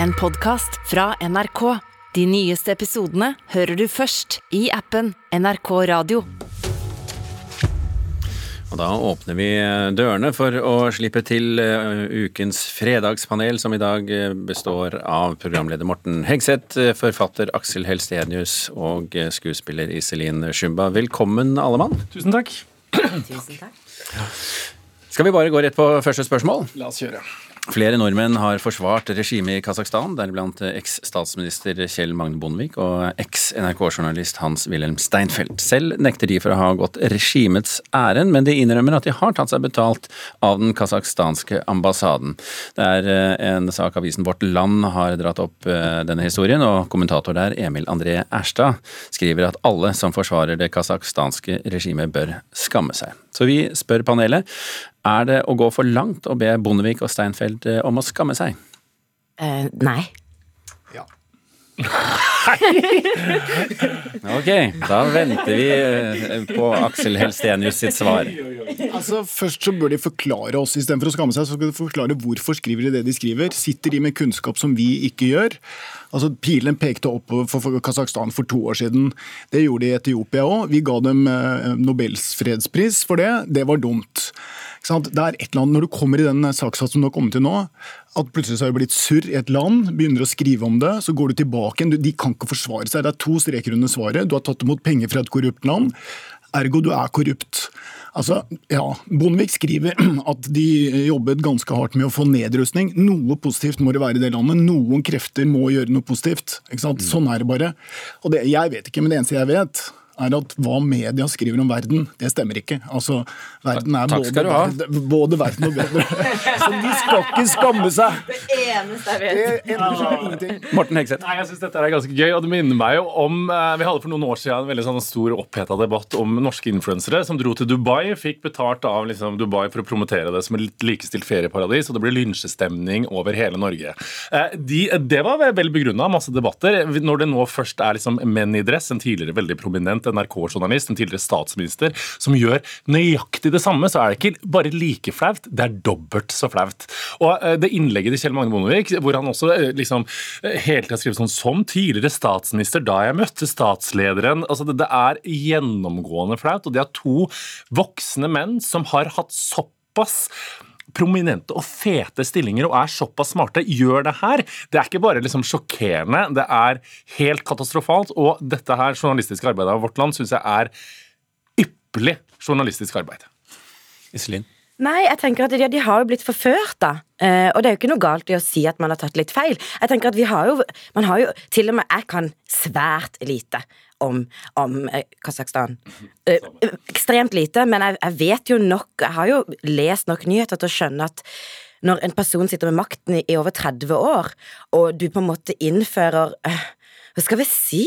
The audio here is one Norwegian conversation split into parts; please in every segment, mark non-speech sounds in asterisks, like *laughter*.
en podkast fra NRK. De nyeste episodene hører du først i appen NRK Radio. Og da åpner vi dørene for å slippe til uh, ukens fredagspanel, som i dag uh, består av programleder Morten Hegseth, forfatter Aksel Helstenius og skuespiller Iselin Shumba. Velkommen, alle mann. Tusen takk. Tusen takk. Skal vi bare gå rett på første spørsmål? La oss gjøre. Flere nordmenn har forsvart regimet i Kasakhstan, deriblant eks-statsminister Kjell Magne Bondevik og eks-NRK-journalist Hans-Wilhelm Steinfeld. Selv nekter de for å ha gått regimets ærend, men de innrømmer at de har tatt seg betalt av den kasakhstanske ambassaden. Det er eh, en sak avisen Vårt Land har dratt opp eh, denne historien, og kommentator der, Emil André Erstad, skriver at alle som forsvarer det kasakhstanske regimet, bør skamme seg. Så vi spør panelet, er det å gå for langt å be Bondevik og Steinfeld eh, om å skamme seg? Uh, nei. *laughs* Ok, da venter vi eh, på Aksel Helstenius sitt svar. Altså, Først så bør de forklare oss, istedenfor å skamme seg, så skal de forklare hvorfor skriver de det de skriver. Sitter de med kunnskap som vi ikke gjør? Altså, Pilen pekte opp for Kasakhstan for to år siden. Det gjorde de i Etiopia òg. Vi ga dem eh, Nobels fredspris for det. Det var dumt. Det er et eller annet, Når du kommer i den saksatsen du har kommet til nå, at plutselig så har det blitt surr i et land, begynner å skrive om det, så går du tilbake igjen. De kan ikke forsvare seg. Det er to streker under svaret. Du har tatt imot penger fra et korrupt land. Ergo du er korrupt. Altså, ja, Bondevik skriver *clears throat* at de jobbet ganske hardt med å få nedrustning. Noe positivt må det være i det landet. Noen krefter må gjøre noe positivt. Ikke sant? Sånn er det bare. Og det, Jeg vet ikke, men det eneste jeg vet, er at hva media skriver om verden, det stemmer ikke. Altså, verden er Takk skal både, du ha. verden, både verden og bedre. Så de skal ikke skamme seg! Det eneste jeg Det eneste. Morten Hegseth. Nei, jeg synes dette er ganske gøy, og det minner meg jo om eh, Vi hadde for noen år siden en veldig sånn stor oppheta debatt om norske influensere som dro til Dubai, fikk betalt av liksom, Dubai for å promotere det som et likestilt ferieparadis, og det ble lynsjestemning over hele Norge. Eh, de, det var vel begrunna, masse debatter. Når det nå først er liksom menn i dress, en tidligere veldig prominent NRK-journalist, en tidligere statsminister, som gjør nøyaktig det samme, så er det ikke bare like flaut, det er dobbelt så flaut. Og eh, det innlegget til Kjell Magne Bondevik, hvor han også eh, liksom eh, hele tida skriver sånn som tidligere statsminister da jeg møtte statslederen altså det, det er gjennomgående flaut, og det er to voksne menn som har hatt såpass prominente og fete stillinger og er såpass smarte, gjør det her. Det er ikke bare liksom sjokkerende, det er helt katastrofalt. Og dette her journalistiske arbeidet av Vårt Land syns jeg er ypperlig journalistisk arbeid. Iselin. Nei, jeg tenker at de, de har jo blitt forført, da. Eh, og det er jo ikke noe galt i å si at man har tatt litt feil. Jeg tenker at vi har jo Man har jo Til og med jeg kan svært lite om, om eh, Kasakhstan. Eh, ekstremt lite, men jeg, jeg vet jo nok Jeg har jo lest nok nyheter til å skjønne at når en person sitter med makten i, over 30 år, og du på en måte innfører eh, Hva skal vi si?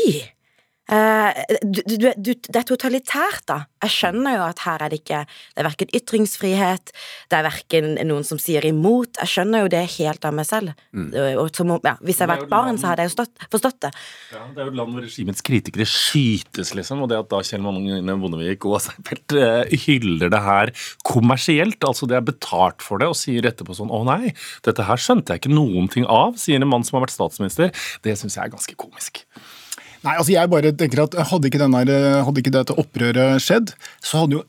Eh, du, du, du, det er totalitært, da. Jeg skjønner jo at her er det ikke Det er verken ytringsfrihet, det er verken noen som sier imot. Jeg skjønner jo det helt av meg selv. Og som, ja, hvis jeg hadde vært barn, så hadde jeg jo stått, forstått det. Ja, det er jo et land hvor regimets kritikere skytes, liksom. Og det at da Kjell Magne Bondevik og Seipert eh, hyller det her kommersielt, altså det er betalt for det, og sier etterpå sånn å nei, dette her skjønte jeg ikke noen ting av, sier en mann som har vært statsminister, det syns jeg er ganske komisk. Nei, altså jeg bare tenker at Hadde ikke, denne, hadde ikke dette opprøret skjedd, så hadde jo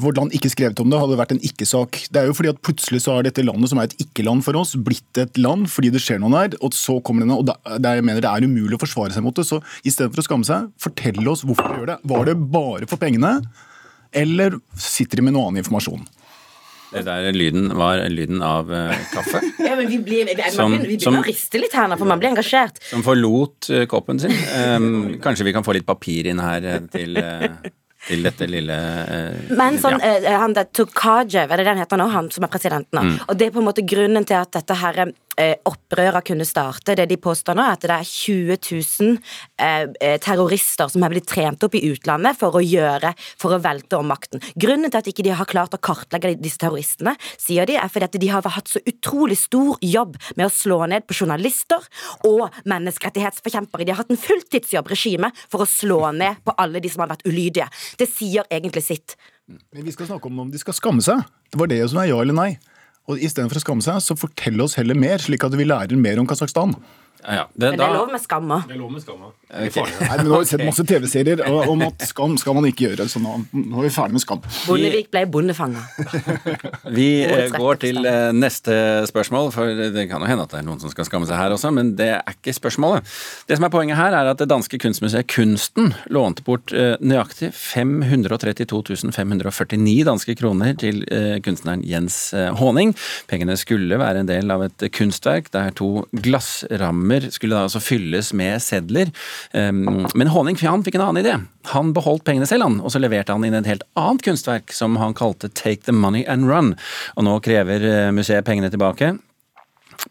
vårt land ikke skrevet om det, hadde vært en ikke-sak. Det er jo fordi at plutselig så er dette landet, som er et ikke-land for oss, blitt et land fordi det skjer noe der, og så kommer det noe, og det, jeg mener det er umulig å forsvare seg mot det. Så istedenfor å skamme seg, fortell oss hvorfor du gjør det. Var det bare for pengene, eller sitter de med noe annen informasjon? Det der lyden var lyden av uh, kaffe. *laughs* Ja, men vi blir, vi, Som- man vi som- begynner å riste litt her nå, for man blir engasjert. Som forlot uh, koppen sin. Um, kanskje vi kan få litt papir inn her eh, til, til dette lille eh, Men sånn, ja. han der Tokajev, er det den heter nå, han som er presidenten nå. Og det er på en måte grunnen til at dette her eh, opprøret kunne starte. Det de påstår nå, er at det er 20 000 eh, eh, terrorister som har blitt trent opp i utlandet for å gjøre, for å velte om makten. Grunnen til at ikke de har klart å kartlegge disse terroristene, sier de, er fordi at de har hatt så utrolig stor jobb med å slå ned på journalister og menneskerettighetsforkjempere. De har hatt en fulltidsjobb, regime, for å slå ned på alle de som har vært ulydige. Det sier egentlig sitt. Men vi skal snakke om om de skal skamme seg. Det var det som er ja eller nei. Og Istedenfor å skamme seg, så fortell oss heller mer, slik at vi lærer mer om Kasakhstan. Ja, ja. Det, Men det er lov med skamma. Det er lov med skamma. Ok. Nei, men Nå har vi sett masse TV-serier om at skam skal man ikke gjøre, så nå, nå er vi ferdig med skam. Bondevik ble bondefanga. Vi eh, går til eh, neste spørsmål, for det kan jo hende at det er noen som skal skamme seg her også, men det er ikke spørsmålet. Det som er poenget her, er at det danske kunstmuseet Kunsten lånte bort eh, nøyaktig 532 549 danske kroner til kunstneren Jens Haaning. Pengene skulle være en del av et kunstverk der to glassrammer skulle da altså fylles med sedler. Um, Men Håning han fikk en annen idé. Han beholdt pengene selv, han, og så leverte han inn et helt annet kunstverk som han kalte Take the Money and Run. Og nå krever eh, museet pengene tilbake.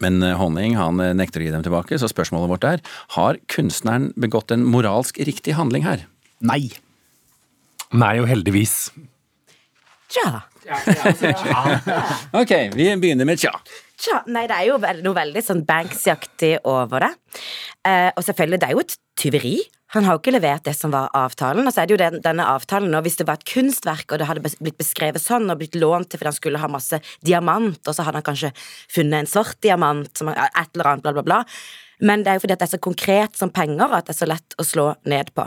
Men eh, Honning han eh, nekter å gi dem tilbake, så spørsmålet vårt er har kunstneren begått en moralsk riktig handling her? Nei. Nei, og heldigvis. Tja. *laughs* Ok, vi begynner med tja. Tja, nei, det er jo noe veldig sånn Banks-aktig over det. Eh, og selvfølgelig, det er jo et tyveri. Han har jo ikke levert det som var avtalen. Og så er det jo den, denne avtalen nå, hvis det var et kunstverk, og det hadde blitt beskrevet sånn, og blitt lånt til fordi han skulle ha masse diamant, og så hadde han kanskje funnet en svart diamant, som et eller annet, bla, bla, bla. Men det er jo fordi at det er så konkret som penger, at det er så lett å slå ned på.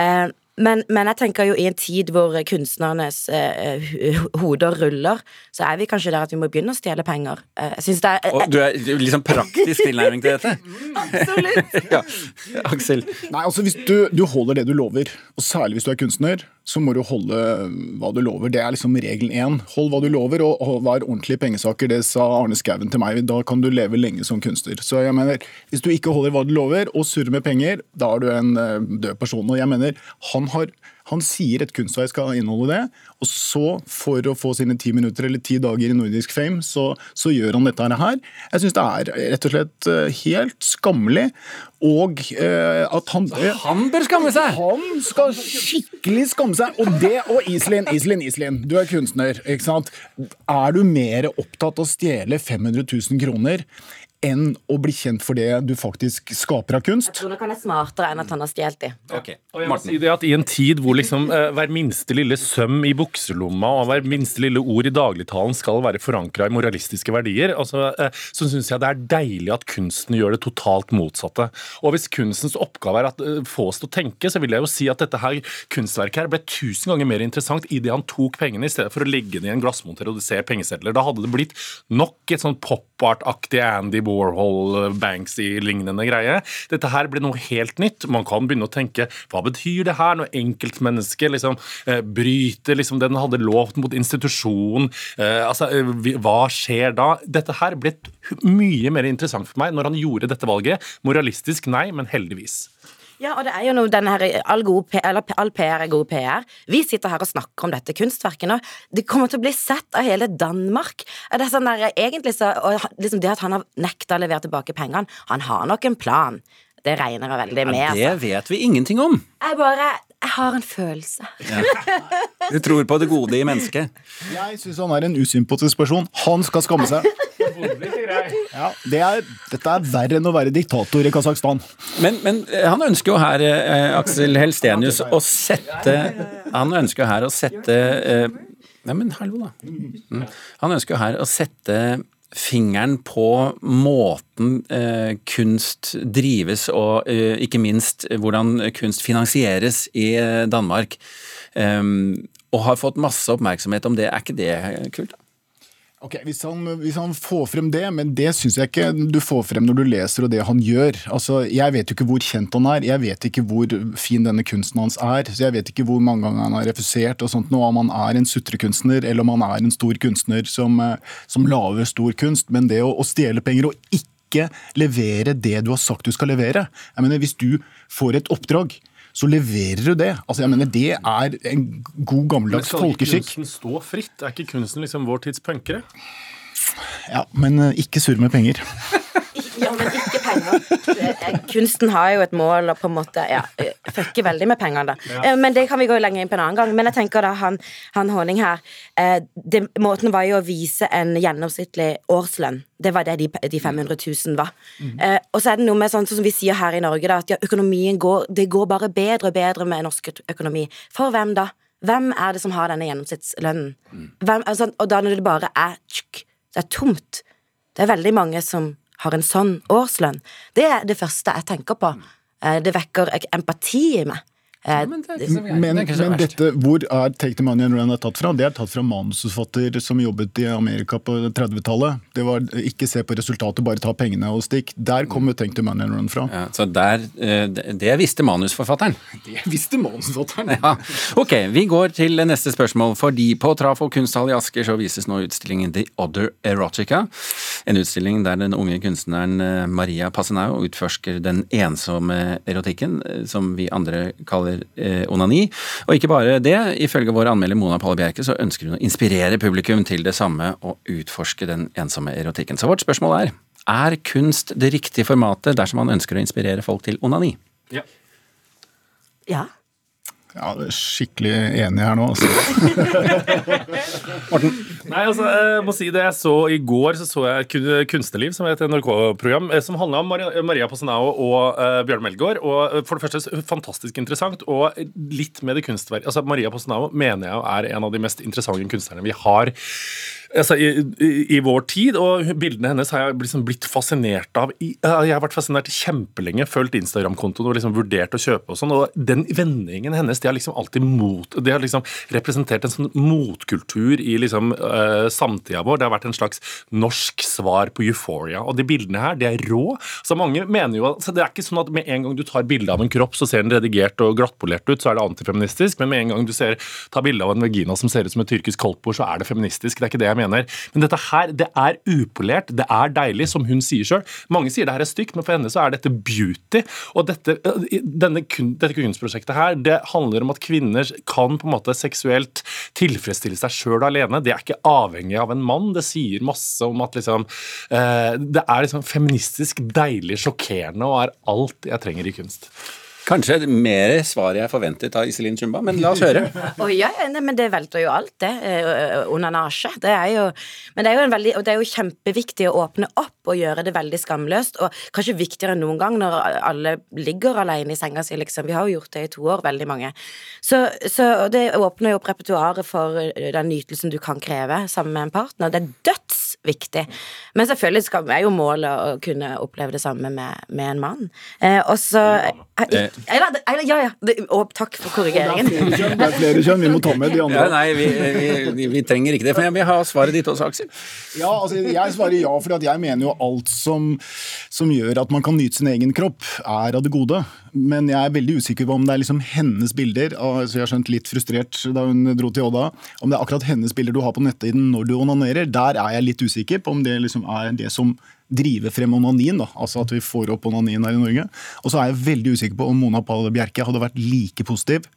Eh, men, men jeg tenker jo i en tid hvor kunstnernes eh, hoder ruller, så er vi kanskje der at vi må begynne å stjele penger. Eh, jeg synes det er Og du er liksom praktisk tilnærming til dette? *laughs* Absolutt. Ja. Aksel? Nei, altså Hvis du, du holder det du lover, og særlig hvis du er kunstner, så må du holde hva du lover. Det er liksom regel én. Hold hva du lover, og vær ordentlig i pengesaker. Det sa Arne Skouen til meg. Da kan du leve lenge som kunstner. Så jeg mener, Hvis du ikke holder hva du lover, og surrer med penger, da er du en eh, død person. Og jeg mener, han har han sier et kunstverk skal inneholde det, og så, for å få sine ti minutter eller ti dager i nordisk fame, så, så gjør han dette her. Jeg syns det er rett og slett eh, helt skammelig, og eh, at han eh, Han bør skamme seg! han skal skikkelig skamme seg. Og det og Iselin, Iselin, Iselin. Du er kunstner, ikke sant. Er du mer opptatt av å stjele 500 000 kroner enn å bli kjent for det du faktisk skaper av kunst? Jeg tror nok han er smartere enn at han har stjålet de. Okay. Og jeg må si det at I en tid hvor liksom eh, hver minste lille søm i bukselomma og hver minste lille ord i dagligtalen skal være forankra i moralistiske verdier, altså, eh, så syns jeg det er deilig at kunsten gjør det totalt motsatte. Og Hvis kunstens oppgave er at eh, få oss til å tenke, så vil jeg jo si at dette her kunstverket her ble tusen ganger mer interessant idet han tok pengene, i stedet for å legge det i en glassmonter og se pengesedler. Da hadde det blitt nok et sånn pop-art-aktig Andy Warhol, Banksy-lignende greie. Dette her blir noe helt nytt. Man kan begynne å tenke hva betyr det her når enkeltmennesket liksom eh, bryter liksom det den hadde lovt mot institusjon? Eh, altså, eh, hva skjer da? Dette her ble mye mer interessant for meg når han gjorde dette valget. Moralistisk nei, men heldigvis. Ja, og det er jo noe denne her, all, eller all PR er god PR. Vi sitter her og snakker om dette kunstverket nå. Det kommer til å bli sett av hele Danmark. Det er sånn der, egentlig så, og liksom Det at han har nekta å levere tilbake pengene, han har nok en plan. Det regner jeg veldig med. Ja, det Altså. vet vi ingenting om. Jeg bare Jeg har en følelse. Du tror på det gode i mennesket. Jeg syns han er en usympatisk person. Han skal skamme seg. Ja, det er, dette er verre enn å være diktator i Kasakhstan. Men, men eh, han ønsker jo her, eh, Aksel Helstenius, å sette Han ønsker jo her å sette eh, Nei, men hallo, da. Mm. Han ønsker jo her å sette fingeren på måten eh, kunst drives, og eh, ikke minst hvordan kunst finansieres i eh, Danmark. Um, og har fått masse oppmerksomhet om det. Er ikke det kult? da? Ok, hvis han, hvis han får frem det, men det syns jeg ikke du får frem når du leser og det han gjør. Altså, Jeg vet jo ikke hvor kjent han er, jeg vet ikke hvor fin denne kunsten hans er. så Jeg vet ikke hvor mange ganger han har refusert, og sånt noe, om han er en sutrekunstner eller om han er en stor kunstner som, eh, som lager stor kunst. Men det å, å stjele penger og ikke levere det du har sagt du skal levere jeg mener Hvis du får et oppdrag, så leverer du det. Altså, jeg mener Det er en god, gammeldags folkeskikk. Men skal ikke kunsten stå fritt? Er ikke kunsten liksom vår tids punkere? Ja, Men eh, ikke surr med penger. Men ikke penger. Er- Kunsten har jo et mål og på en måte Ja, fucker veldig med penger, da. Ja. Men det kan vi gå lenger inn på en annen gang. Men jeg tenker da han, han Håning her eh, det, Måten var jo å vise en gjennomsnittlig årslønn. Det var det de, de 500 000 var. Eh, og så er det noe med sånn, sånn som vi sier her i Norge, da, at ja, økonomien går Det går bare bedre og bedre med norsk økonomi. For hvem da? Hvem er det som har denne gjennomsnittslønnen? Hvem, altså, og da når det bare er tsk, det er tomt. Det er veldig mange som har en sånn årslønn. Det er det første jeg tenker på. Eh, Det vekker empati i meg. Eh, Men det er. Men, Det er men dette, hvor er Take the Money and Run er tatt fra? Det er tatt fra manusforfatter som jobbet i Amerika på 30-tallet. Det var ikke se på resultatet, bare ta pengene og stikk. Der kommer Take the Money and Run fra. Ja, så der, eh, det det visste manusforfatteren. *laughs* Det visste manusforfatteren. Ja. Ok, vi går til neste spørsmål. Fordi på Traf og kunsthall i Asker så vises nå utstillingen The Other Erotica. En utstilling der den unge kunstneren eh, Maria Passenau utforsker den ensomme erotikken, eh, som vi andre kaller eh, onani. Og ikke bare det, ifølge vår anmelder Mona Palle Bjerke så ønsker hun å inspirere publikum til det samme og utforske den ensomme erotikken. Så vårt spørsmål er er kunst det riktige formatet dersom man ønsker å inspirere folk til onani? Ja. ja. Ja, det er skikkelig enig her nå. Altså. *laughs* Nei, altså, jeg må si det jeg så I går så, så jeg Kun- Kunstnerliv, som er et NRK-program, eh, som handla om Maria, Maria og uh, Bjørn Melgaard. Og eh, for det første fantastisk interessant, og litt med det kunstverket altså, Maria Passanao mener jeg er en av de mest interessante kunstnerne vi har altså, i, i, vår tid. Og bildene hennes har jeg liksom blitt fascinert av. Jeg har vært fascinert kjempelenge, fulgt Instagram-kontoen og liksom vurdert å kjøpe og sånn. Og den vendingen hennes, det har liksom alltid mot De har liksom representert en sånn motkultur i liksom uh, samtida vår. Det har vært en slags norsk svar på euphoria. Og de bildene her, de er rå. Så mange mener jo altså, Det er ikke sånn at med en gang du tar bilde av en kropp, så ser den redigert og glattpolert ut, så er det antifeministisk. Men med en gang du ser, tar bilde av en vagina som ser ut som et tyrkisk kolpor, så er det feministisk. Det er ikke det jeg mener. Men dette her, det er upolert, det er deilig, som hun sier sjøl. Mange sier det her er stygt, men for henne så er dette beauty. Og dette, denne, dette kunstprosjektet her, det handler om at kvinner kan på en måte seksuelt tilfredsstille seg sjøl alene. Det er ikke avhengig av en mann. Det sier masse om at liksom eh, Det er liksom feministisk deilig, sjokkerende og er alt jeg trenger i kunst. Kanskje mer svar jeg forventet av Iselin Chumba, men la oss høre. oh, ja, nei, men det velter jo alt, det. eh, Onanasje. Det er jo Men det er jo, veldig, det er jo kjempeviktig å åpne opp og gjøre det veldig skamløst. Og kanskje viktigere enn noen gang når alle ligger alene i senga si, liksom. Vi har jo gjort det i to år, veldig mange. Så, så det åpner jo opp repertoaret for den nytelsen du kan kreve sammen med en partner. Det er dødsviktig. Men selvfølgelig skal, er jo målet å kunne oppleve det samme med, med en mann. Eh, og så ja, eller, eller, Ja, ja. Og takk for korrigeringen. Det er flere kjønn, vi må ta med de Ja, andre. nei, vi, vi, vi, vi trenger ikke det. For jeg vil ha svaret ditt også, Aksel. Ja, altså, jeg svarer ja, for jeg mener jo alt som, som gjør at man kan nyte sin egen kropp, er av det gode. Men jeg er veldig usikker på om det er liksom hennes bilder. Altså, jeg har skjønt litt frustrert da hun dro til Odda. Om det er akkurat hennes bilder du har på nettiden når du onanerer. Der er jeg litt usikker på om det liksom er det som driver frem onanien. da, altså At vi får opp onanien her i Norge. Og så er jeg veldig usikker på om Mona Palle Bjerke hadde vært like positiv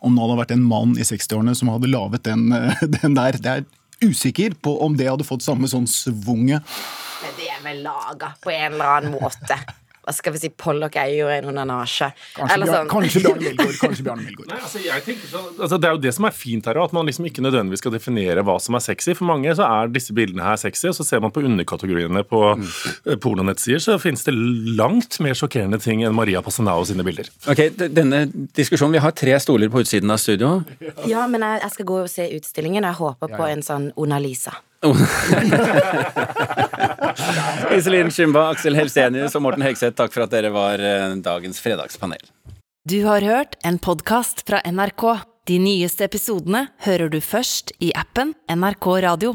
om det hadde vært en mann i 60-årene som hadde laget den, *laughs* den der. Det er usikker på om det hadde fått samme sånn svunget. Men det er vel laga på en eller annen måte. Hva skal vi si, Pollock er jo en onanasje. Kanskje, sånn. kanskje Bjarne *laughs* Melgaard. Kanskje Bjarne Melgaard. Nei, altså, jeg tenker sånn, altså, Det er jo det som er fint her, at man liksom ikke nødvendigvis skal definere hva som er sexy. For mange så er disse bildene her sexy, og så ser man på underkategoriene på mm. pornonettsider, så finnes det langt mer sjokkerende ting enn Maria Passanao sine bilder. Ok, denne diskusjonen, Vi har tre stoler på utsiden av studio. Ja, men jeg, jeg skal gå og se utstillingen. Jeg håper på en sånn Ona-Lisa. *laughs* *laughs* *laughs* Iselin Skymba, Aksel Helsenius og Morten Hegseth, takk for at dere var eh, dagens fredagspanel. Du har hørt en podkast fra NRK. De nyeste episodene hører du først i appen NRK Radio.